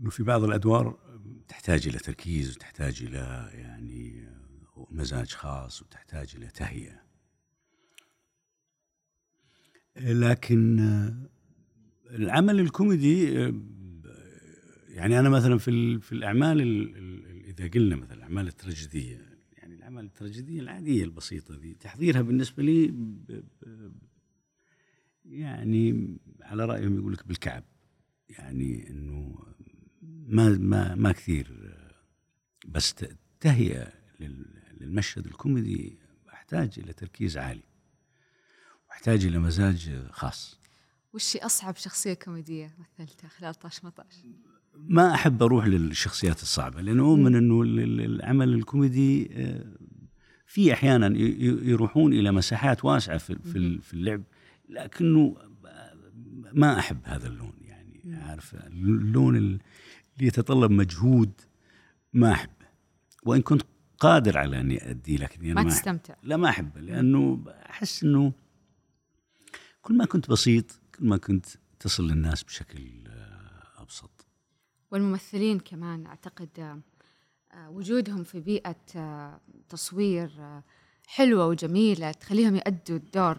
إنه في بعض الأدوار تحتاج إلى تركيز وتحتاج إلى يعني مزاج خاص وتحتاج إلى تهيئة. لكن العمل الكوميدي يعني أنا مثلا في في الأعمال إذا قلنا مثلا الاعمال التراجيدية الاعمال التراجيدية العادية البسيطة دي تحضيرها بالنسبة لي يعني على رأيهم يقول لك بالكعب. يعني إنه ما ما ما كثير بس تهيئه للمشهد الكوميدي أحتاج إلى تركيز عالي وأحتاج إلى مزاج خاص. وش أصعب شخصية كوميدية مثلتها خلال طاش مطاش؟ ما أحب أروح للشخصيات الصعبة لأنه أؤمن إنه العمل الكوميدي آه، في أحيانا يروحون إلى مساحات واسعة في في اللعب لكنه ما أحب هذا اللون يعني عارف اللون اللي يتطلب مجهود ما احبه وإن كنت قادر على أني ادي لكني أنا ما, ما تستمتع. لا ما احبه لأنه أحس إنه كل ما كنت بسيط كل ما كنت تصل للناس بشكل والممثلين كمان أعتقد آه، وجودهم في بيئة آه، تصوير حلوة وجميلة تخليهم يأدوا الدور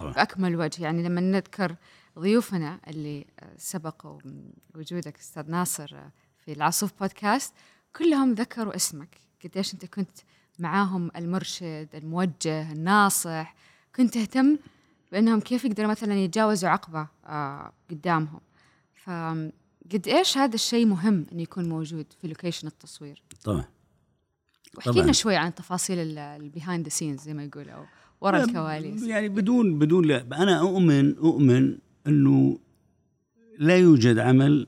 بأكمل وجه. يعني لما نذكر ضيوفنا اللي سبقوا وجودك أستاذ ناصر في العصوف بودكاست كلهم ذكروا اسمك. قديش أنت كنت معاهم المرشد الموجه الناصح. كنت تهتم بأنهم كيف يقدروا مثلا يتجاوزوا عقبة آه قدامهم. فقد إيش هذا الشيء مهم إنه يكون موجود في location التصوير؟ طبعا. واحكي لنا شوي عن تفاصيل ال behind the scenes زي ما يقولوا أو ورا الكواليس. يعني بدون بدون لا أنا اؤمن أؤمن إنه لا يوجد عمل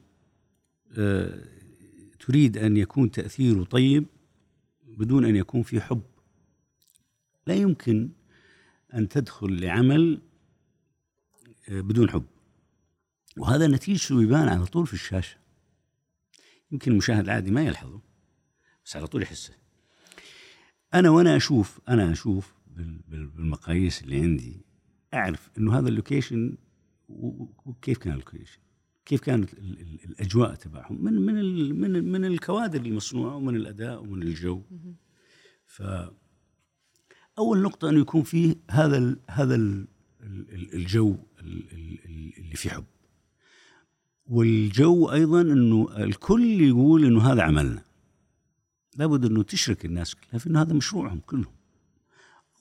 آه، تريد أن يكون تأثيره طيب بدون أن يكون في حب. لا يمكن أن تدخل لعمل آه، بدون حب. وهذا نتيجته يبان على طول في الشاشة. يمكن المشاهد العادي ما يلحظه بس على طول يحسه. أنا وأنا أشوف أنا أشوف بالمقاييس اللي عندي أعرف إنه هذا ال location وكيف كان ال location؟ كيف كانت الأجواء تبعهم؟ من من من من الكوادر المصنوعة ومن الأداء ومن الجو. ف أول نقطة إنه يكون فيه هذا ال هذا ال الجو اللي فيه حب. والجو أيضا إنه الكل يقول إنه هذا عملنا. لابد إنه تشرك الناس كلها في انه هذا مشروعهم كلهم.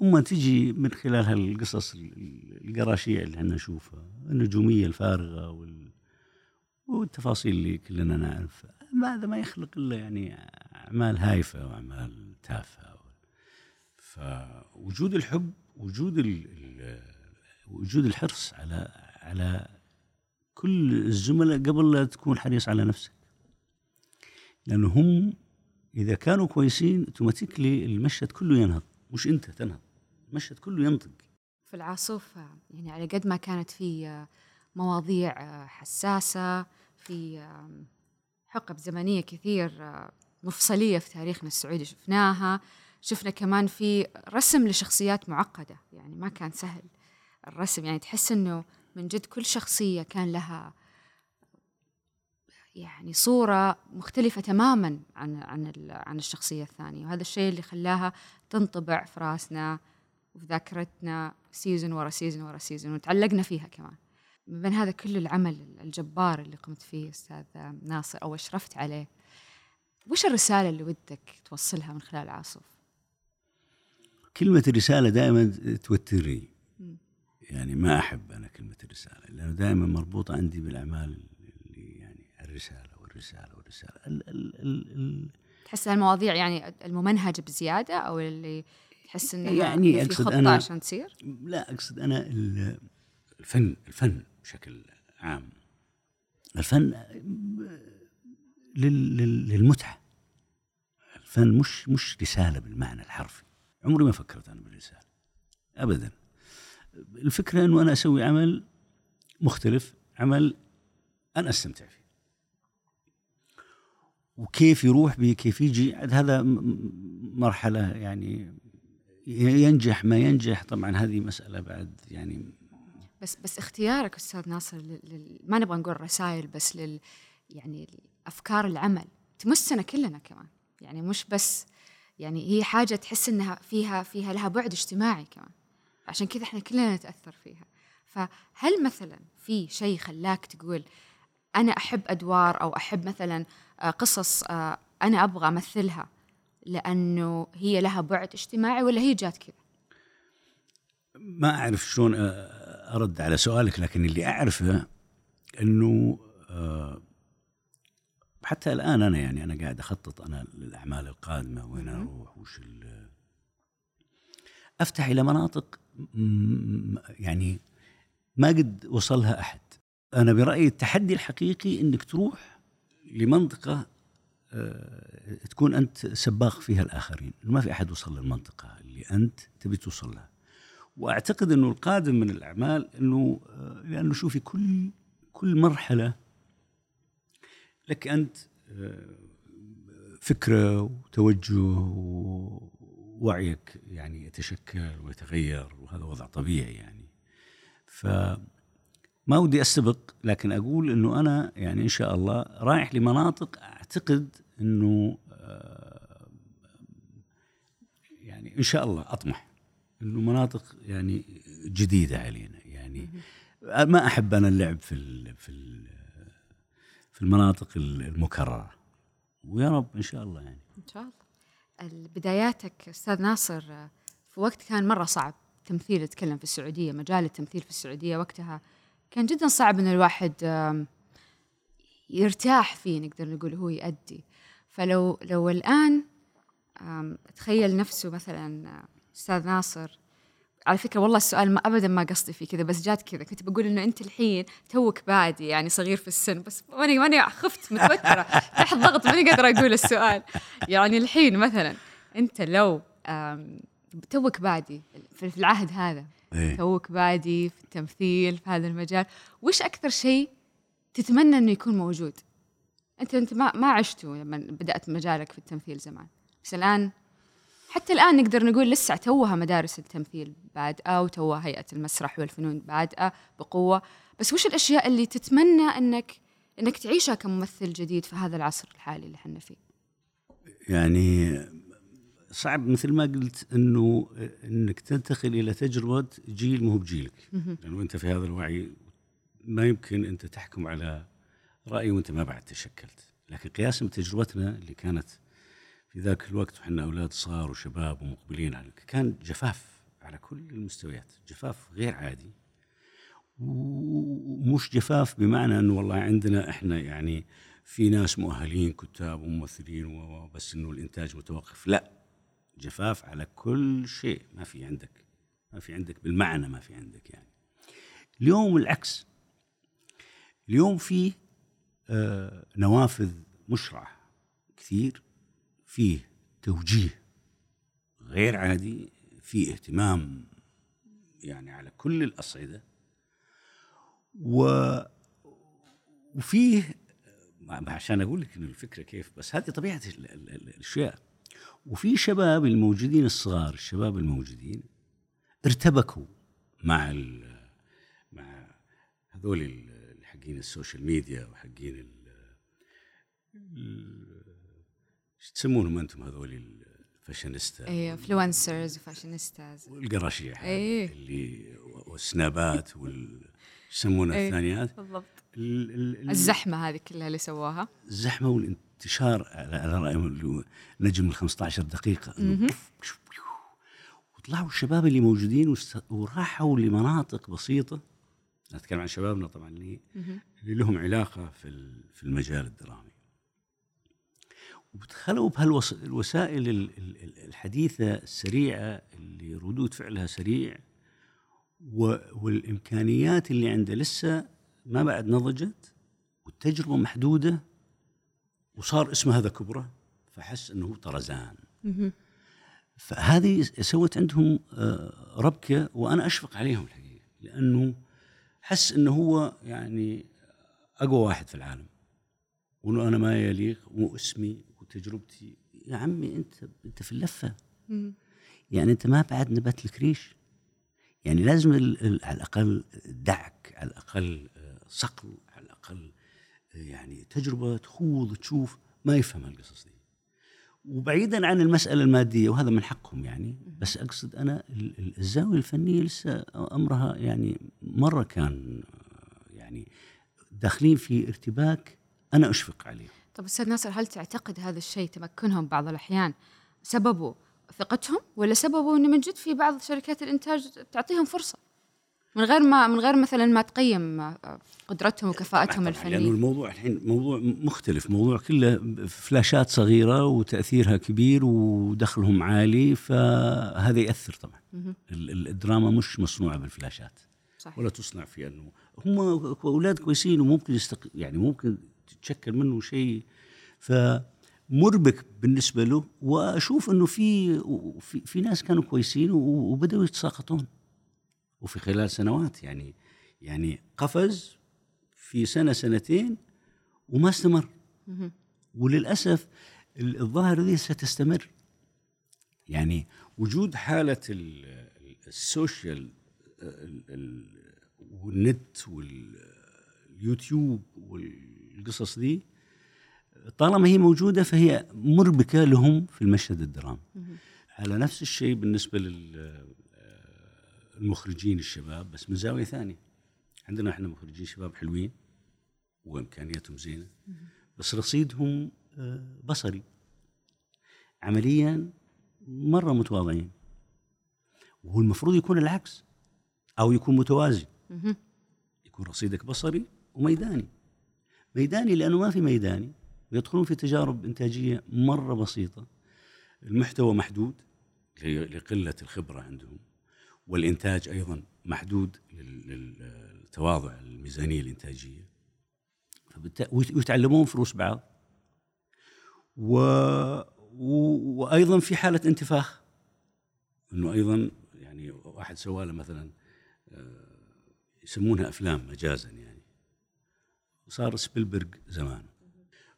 هم تجي من خلال هالقصص القراشيع اللي إحنا نشوفها النجومية الفارغة وال... والتفاصيل اللي كلنا نعرفها هذا ما يخلق إلا يعني أعمال هايفة وأعمال تافهة. فوجود الحب وجود ال... وجود الحرص على على كل الزملاء قبل لا تكون حريص على نفسك. لأنه هم إذا كانوا كويسين أوتوماتيكلي المشهد كله ينهض مش أنت تنهض. المشهد كله ينطق. في العاصوف يعني على قد ما كانت في مواضيع حساسة في حقب زمنية كثير مفصلية في تاريخنا السعودي شفناها. شفنا كمان في رسم لشخصيات معقدة يعني ما كان سهل الرسم. يعني تحس إنه من جد كل شخصية كان لها يعني صورة مختلفة تماما عن عن عن الشخصية الثانية. وهذا الشيء اللي خلاها تنطبع في راسنا وفي ذاكرتنا season ورا season ورا season وتعلقنا فيها كمان. من بين هذا كل العمل الجبار اللي قمت فيه أستاذ ناصر أو أشرفت عليه وش الرسالة اللي ودك توصلها من خلال عاصف؟ كلمة الرسالة دائما توترني. يعني ما أحب أنا كلمة الرسالة لأنه دائما مربوطة عندي بالأعمال اللي يعني الرسالة والرسالة والرسالة. ال ال ال ال تحس المواضيع يعني الممنهجة بزيادة أو اللي تحس إنه يعني أقصد أنا عشان تصير؟ لا أقصد أنا الفن الفن بشكل عام. الفن للمتعة. الفن مش مش رسالة بالمعنى الحرفي. عمري ما فكرت أنا بالرسالة. ابدا. الفكرة إنه أنا أسوي عمل مختلف عمل أنا أستمتع فيه. وكيف يروح به كيف يجي هذا مرحلة يعني ينجح ما ينجح. طبعا هذه مسألة بعد يعني بس بس اختيارك أستاذ ناصر لل... ما نبغى نقول رسائل بس لل يعني افكار العمل تمسنا كلنا كمان. يعني مش بس يعني هي حاجة تحس إنها فيها فيها لها بعد اجتماعي كمان. عشان كذا إحنا كلنا نتأثر فيها فهل مثلا في شيء خلاك تقول أنا أحب أدوار أو أحب مثلا آه، قصص آه، أنا أبغى أمثلها لأنه هي لها بعد اجتماعي ولا هي جات كذا؟ ما أعرف شلون أرد على سؤالك لكن اللي أعرفه إنه حتى الآن أنا يعني أنا قاعد أخطط أنا للأعمال القادمة وين أروح وش أفتح إلى مناطق يعني ما قد وصلها أحد. أنا برأيي التحدي الحقيقي إنك تروح لمنطقة آه، تكون أنت سباق فيها الآخرين. ما في أحد وصل للمنطقة اللي أنت تبي توصل لها. وأعتقد إنه القادم من الأعمال إنه آه، لأنه شوفي كل كل مرحلة لك أنت آه، فكرة وتوجه ووعيك يعني يتشكل ويتغير وهذا وضع طبيعي يعني. ف ما ودي أستبق لكن أقول إنه أنا يعني إن شاء الله رايح لمناطق أعتقد إنه آه، يعني إن شاء الله أطمح إنه مناطق يعني جديدة علينا يعني. ما أحب أنا اللعب في ال في ال في المناطق المكررة. ويا رب إن شاء الله يعني. إن شاء الله. بداياتك أستاذ ناصر في وقت كان مرة صعب تمثيل يتكلم في السعودية مجال التمثيل في السعودية وقتها كان جدا صعب إن الواحد يرتاح فيه نقدر نقول هو يأدي فلو لو الآن آم، تخيل نفسه مثلا آه، أستاذ ناصر على فكرة والله السؤال ما ابدا ما قصدي فيه كذا بس جات كذا. كنت بقول إنه أنت الحين توك بادي يعني صغير في السن بس ماني ماني خفت متوتره تحت ضغط ماني قادرة أقول السؤال. يعني الحين مثلا أنت لو توك بادي في في العهد هذا إيه. توك بادي في التمثيل في هذا المجال وش أكثر شيء تتمنى إنه يكون موجود؟ انت أنت ما ما عشته لما بدأت مجالك في التمثيل زمان. بس الآن حتى الآن نقدر نقول لسه توها مدارس التمثيل بادئه وتوها هيئة المسرح والفنون بادئه بقوة. بس وش الأشياء اللي تتمنى إنك إنك تعيشها كممثل جديد في هذا العصر الحالي اللي إحنا فيه؟ يعني صعب مثل ما قلت إنه إنك تنتقل إلى تجربة جيل مو بجيلك. لأنه أنت في هذا الوعي ما يمكن أنت تحكم على رأي وأنت ما بعد تشكلت. لكن قياسا بتجربتنا اللي كانت في ذاك الوقت وحنا أولاد صغار وشباب ومقبلين على كان جفاف على كل المستويات جفاف غير عادي. ومش جفاف بمعنى إنه والله عندنا إحنا يعني في ناس مؤهلين كتاب وممثلين وبس إنه الإنتاج متوقف. لا جفاف على كل شيء ما في عندك. ما في عندك بالمعنى ما في عندك يعني. اليوم العكس. اليوم في آه نوافذ مشرعة كثير فيه توجيه غير عادي في اهتمام يعني على كل الأصعدة و وفيه عشان أقول لك إنه الفكرة كيف بس هذه طبيعة ال- ال- ال- الأشياء. وفي شباب الموجودين الصغار الشباب الموجودين ارتبكوا مع مع هذول حقين ال social media وحقين إيش تسمونهم أنتم هذول الفاشينيستا اي influencers و fashionistas والقراشيح إيه. اللي والسنابات وال يسمونها إيه. الثانيات. بالضبط. ال- ال- ال- الزحمة هذه كلها اللي سووها الزحمة والانتشار على هو نجم ال 15 دقيقة. وطلعوا الشباب اللي موجودين وراحوا لمناطق بسيطة. نتكلم عن شبابنا طبعا اللي اللي لهم علاقة في ال- في المجال الدرامي. وبدخلوا بهالوسائل الحديثة السريعة اللي ردود فعلها سريع و- والإمكانيات اللي عنده لسه ما بعد نضجت والتجربة محدودة وصار اسمه هذا كبره فحس إنه هو طرزان فهذه سوت عندهم آه، ربكة وأنا أشفق عليهم الحقيقة لأنه حس إنه هو يعني أقوى واحد في العالم. وانه أنا ما يليق واسمي وتجربتي يا عمي أنت أنت في اللفة. يعني أنت ما بعد نبت لك ريش يعني لازم ال- ال- على الأقل دعك على الأقل آه، صقل على الأقل آه، يعني تجربة تخوض تشوف ما يفهم القصص دي. وبعيدا عن المسألة المادية وهذا من حقهم يعني بس أقصد أنا ال- ال- الزاوية الفنية لسه أمرها يعني مرة كان آه، يعني داخلين في ارتباك أنا أشفق عليه. طب أستاذ ناصر هل تعتقد هذا الشيء تمكنهم بعض الأحيان سببه ثقتهم؟ ولا سببه إنه من جد في بعض شركات الإنتاج تعطيهم فرصة؟ من غير ما من غير مثلا ما تقيم قدرتهم وكفاءتهم الفنيه لأنه الموضوع الحين موضوع مختلف موضوع كله فلاشات صغيرة وتأثيرها كبير ودخلهم عالي فهذا يأثر طبعا. ال- ال- الدراما مش مصنوعة بالفلاشات صحيح. ولا تصنع في إنه هم أولاد كويسين وممكن يستق... يعني ممكن تتشكل منه شيء فمربك بالنسبة له وأشوف إنه في في, في ناس كانوا كويسين وبدأوا يتساقطون. وفي خلال سنوات يعني يعني قفز في سنة سنتين وما استمر. وللأسف ال- الظاهره دي ستستمر. يعني وجود حالة ال- ال- السوشيال ال- ال- والنت واليوتيوب والقصص دي طالما هي موجودة فهي مربكة لهم في المشهد الدرامي. على نفس الشيء بالنسبة للمخرجين الشباب بس من زاوية ثانية. عندنا إحنا مخرجين شباب حلوين وإمكانياتهم زينة بس رصيدهم آه، بصري. عمليا مرة متواضعين. وهو المفروض يكون العكس أو يكون متوازي. يكون رصيدك بصري وميداني. ميداني لأنه ما في ميداني. ويدخلون في تجارب إنتاجية مرة بسيطة. المحتوى محدود لقلة الخبرة عندهم. والإنتاج أيضا محدود لل- للتواضع الميزانية الإنتاجية. ويتعلمون فلوس بعض. و... و... وأيضا في حالة انتفاخ. إنه أيضا يعني واحد سوى له مثلا آه، يسمونها أفلام مجازا يعني. صار سبيلبرغ زمان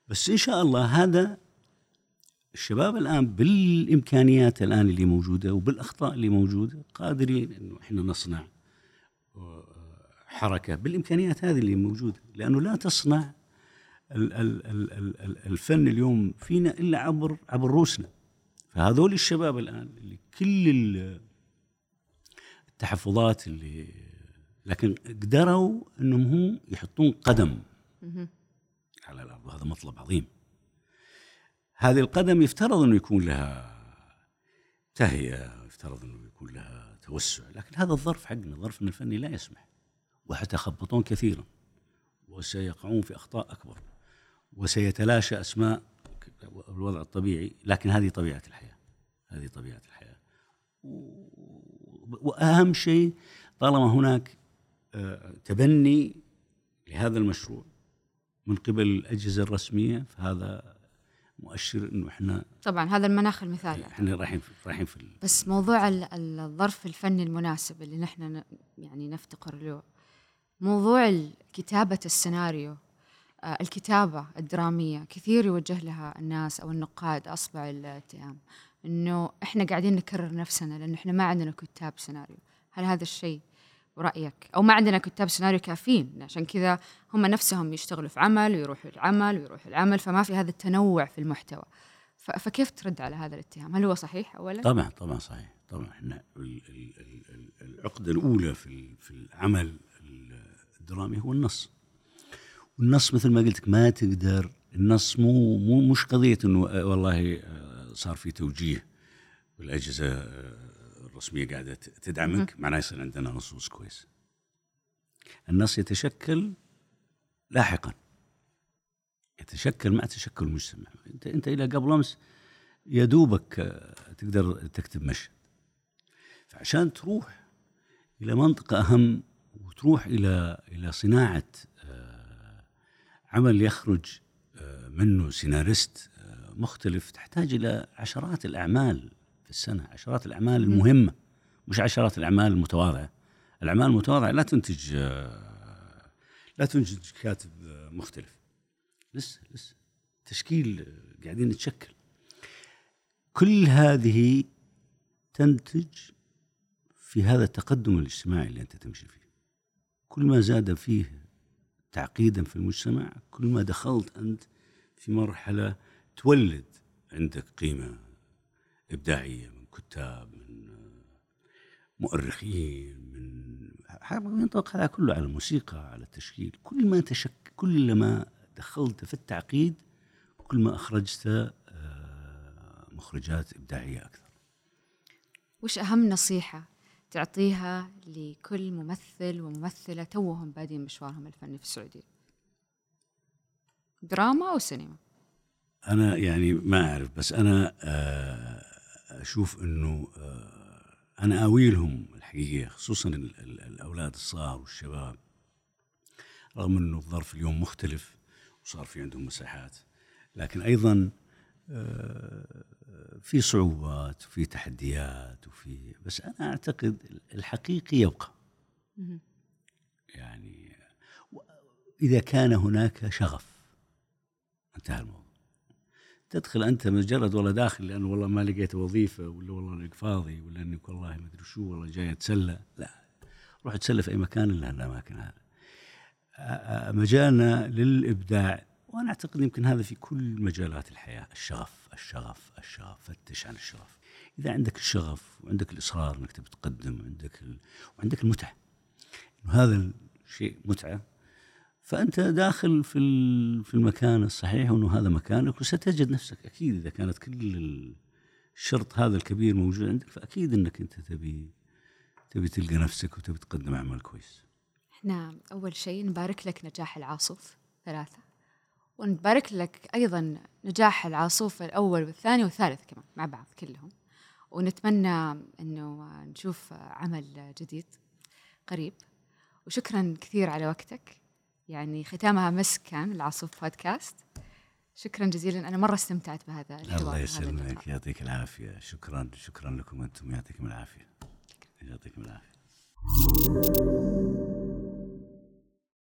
بس إن شاء الله هذا الشباب الآن بالإمكانيات الآن اللي موجودة وبالأخطاء اللي موجودة قادرين إنه إحنا نصنع آه، حركة بالإمكانيات هذه اللي موجودة لأنه لا تصنع ال- ال- ال- ال- ال- الفن اليوم فينا إلا عبر عبر روسنا فهذول الشباب الآن اللي كل ال- التحفظات اللي لكن قدروا إنهم هم يحطون قدم. على الأرض. وهذا مطلب عظيم. هذه القدم يفترض أنه يكون لها تهيئة يفترض أنه يكون لها توسع لكن هذا الظرف حقنا ظرفنا الفني لا يسمح. وحيتخبطون كثيرا. وسيقعون في أخطاء أكبر. وسيتلاشى أسماء الوضع الطبيعي لكن هذه طبيعة الحياة. هذه طبيعة الحياة. وأهم شيء طالما هناك آه، تبني لهذا المشروع من قبل الأجهزة الرسمية فهذا مؤشر إنه إحنا طبعا هذا المناخ المثالي. إحنا رايحين في رايحين في بس موضوع ال- ال- الظرف الفني المناسب اللي نحن يعني نفتقر له موضوع كتابة السيناريو آه، الكتابة الدرامية كثير يوجه لها الناس أو النقاد أصبع الاتهام إنه إحنا قاعدين نكرر نفسنا لأنه إحنا ما عندنا كتاب سيناريو. هل هذا الشيء رأيك؟ أو ما عندنا كتاب سيناريو كافيين عشان كذا هم نفسهم يشتغلوا في عمل ويروحوا العمل ويروحوا العمل فما في هذا التنوع في المحتوى. فكيف ترد على هذا الاتهام؟ هل هو صحيح أولا؟ طبعا طبعا صحيح. طبعا إحنا ال- ال- ال- ال- العقدة الأولى في في العمل الدرامي هو النص. والنص مثل ما قلت ما تقدر النص مو مو مش قضية إنه آه، والله آه، صار في توجيه والاجهزه آه، الرسمية قاعدة تدعمك معناه يصير عندنا نصوص كويس. النص يتشكل لاحقا. يتشكل مع تشكل المجتمع انت أنت إلى قبل أمس يا دوبك آه، تقدر تكتب مشهد. فعشان تروح إلى منطقة أهم وتروح إلى إلى صناعة آه، عمل يخرج آه، منه سيناريست مختلف تحتاج إلى عشرات الأعمال. السنة عشرات الأعمال المهمة مش عشرات الأعمال المتواضعة. الأعمال المتواضعة لا تنتج لا تنتج كاتب مختلف. لسه لسه. تشكيل قاعدين نتشكل. كل هذه تنتج في هذا التقدم الاجتماعي اللي أنت تمشي فيه. كل ما زاد فيه تعقيدا في المجتمع كل ما دخلت أنت في مرحلة تولد عندك قيمة إبداعية من كتاب من مؤرخين من ينطبق هذا كله على الموسيقى على التشكيل. كل ما تشك كل ما دخلت في التعقيد كل ما أخرجت آه، مخرجات إبداعية أكثر. وش أهم نصيحة تعطيها لكل ممثل وممثلة توهم بادين مشوارهم الفني في السعودية؟ دراما أو سينما؟ أنا يعني ما أعرف بس أنا آه، أشوف إنه آه، أنا أويلهم الحقيقة خصوصا ال- ال- الأولاد الصغار والشباب. رغم إنه الظرف اليوم مختلف وصار في عندهم مساحات لكن أيضا آه، في صعوبات وفي تحديات وفي بس أنا أعتقد الحقيقي يبقى. يعني إذا كان هناك شغف انتهى الموضوع. تدخل أنت مجرد والله داخل لأنه والله ما لقيت وظيفة ولا والله إنك فاضي ولا إنك والله ما أدري شو والله جاي أتسلى. لا روح اتسلى في أي مكان إلا الأماكن آ- مجالنا للإبداع وأنا أعتقد يمكن هذا في كل مجالات الحياة. الشغف الشغف الشغف فتش عن الشغف. إذا عندك الشغف وعندك الإصرار إنك تبي تقدم عندك ال... وعندك المتعة. إنه هذا الشيء متعة فأنت داخل في في المكان الصحيح وأنه هذا مكانك وستجد نفسك أكيد إذا كانت كل الشرط هذا الكبير موجود عندك فأكيد إنك أنت تبي تبي تلقى نفسك وتبي تقدم عمل كويس. إحنا أول شيء نبارك لك نجاح العاصف ثلاثة ونبارك لك أيضا نجاح العاصوف الأول والثاني والثالث كمان مع بعض كلهم ونتمنى أنه نشوف عمل جديد قريب وشكرا كثير على وقتك. يعني ختامها مسك كان العاصوف بودكاست. شكرا جزيلا أنا مرة استمتعت بهذا الحوار الله يسلمك. يعطيك العافية. شكرا شكرا لكم أنتم. يعطيكم العافية. يعطيكم العافية.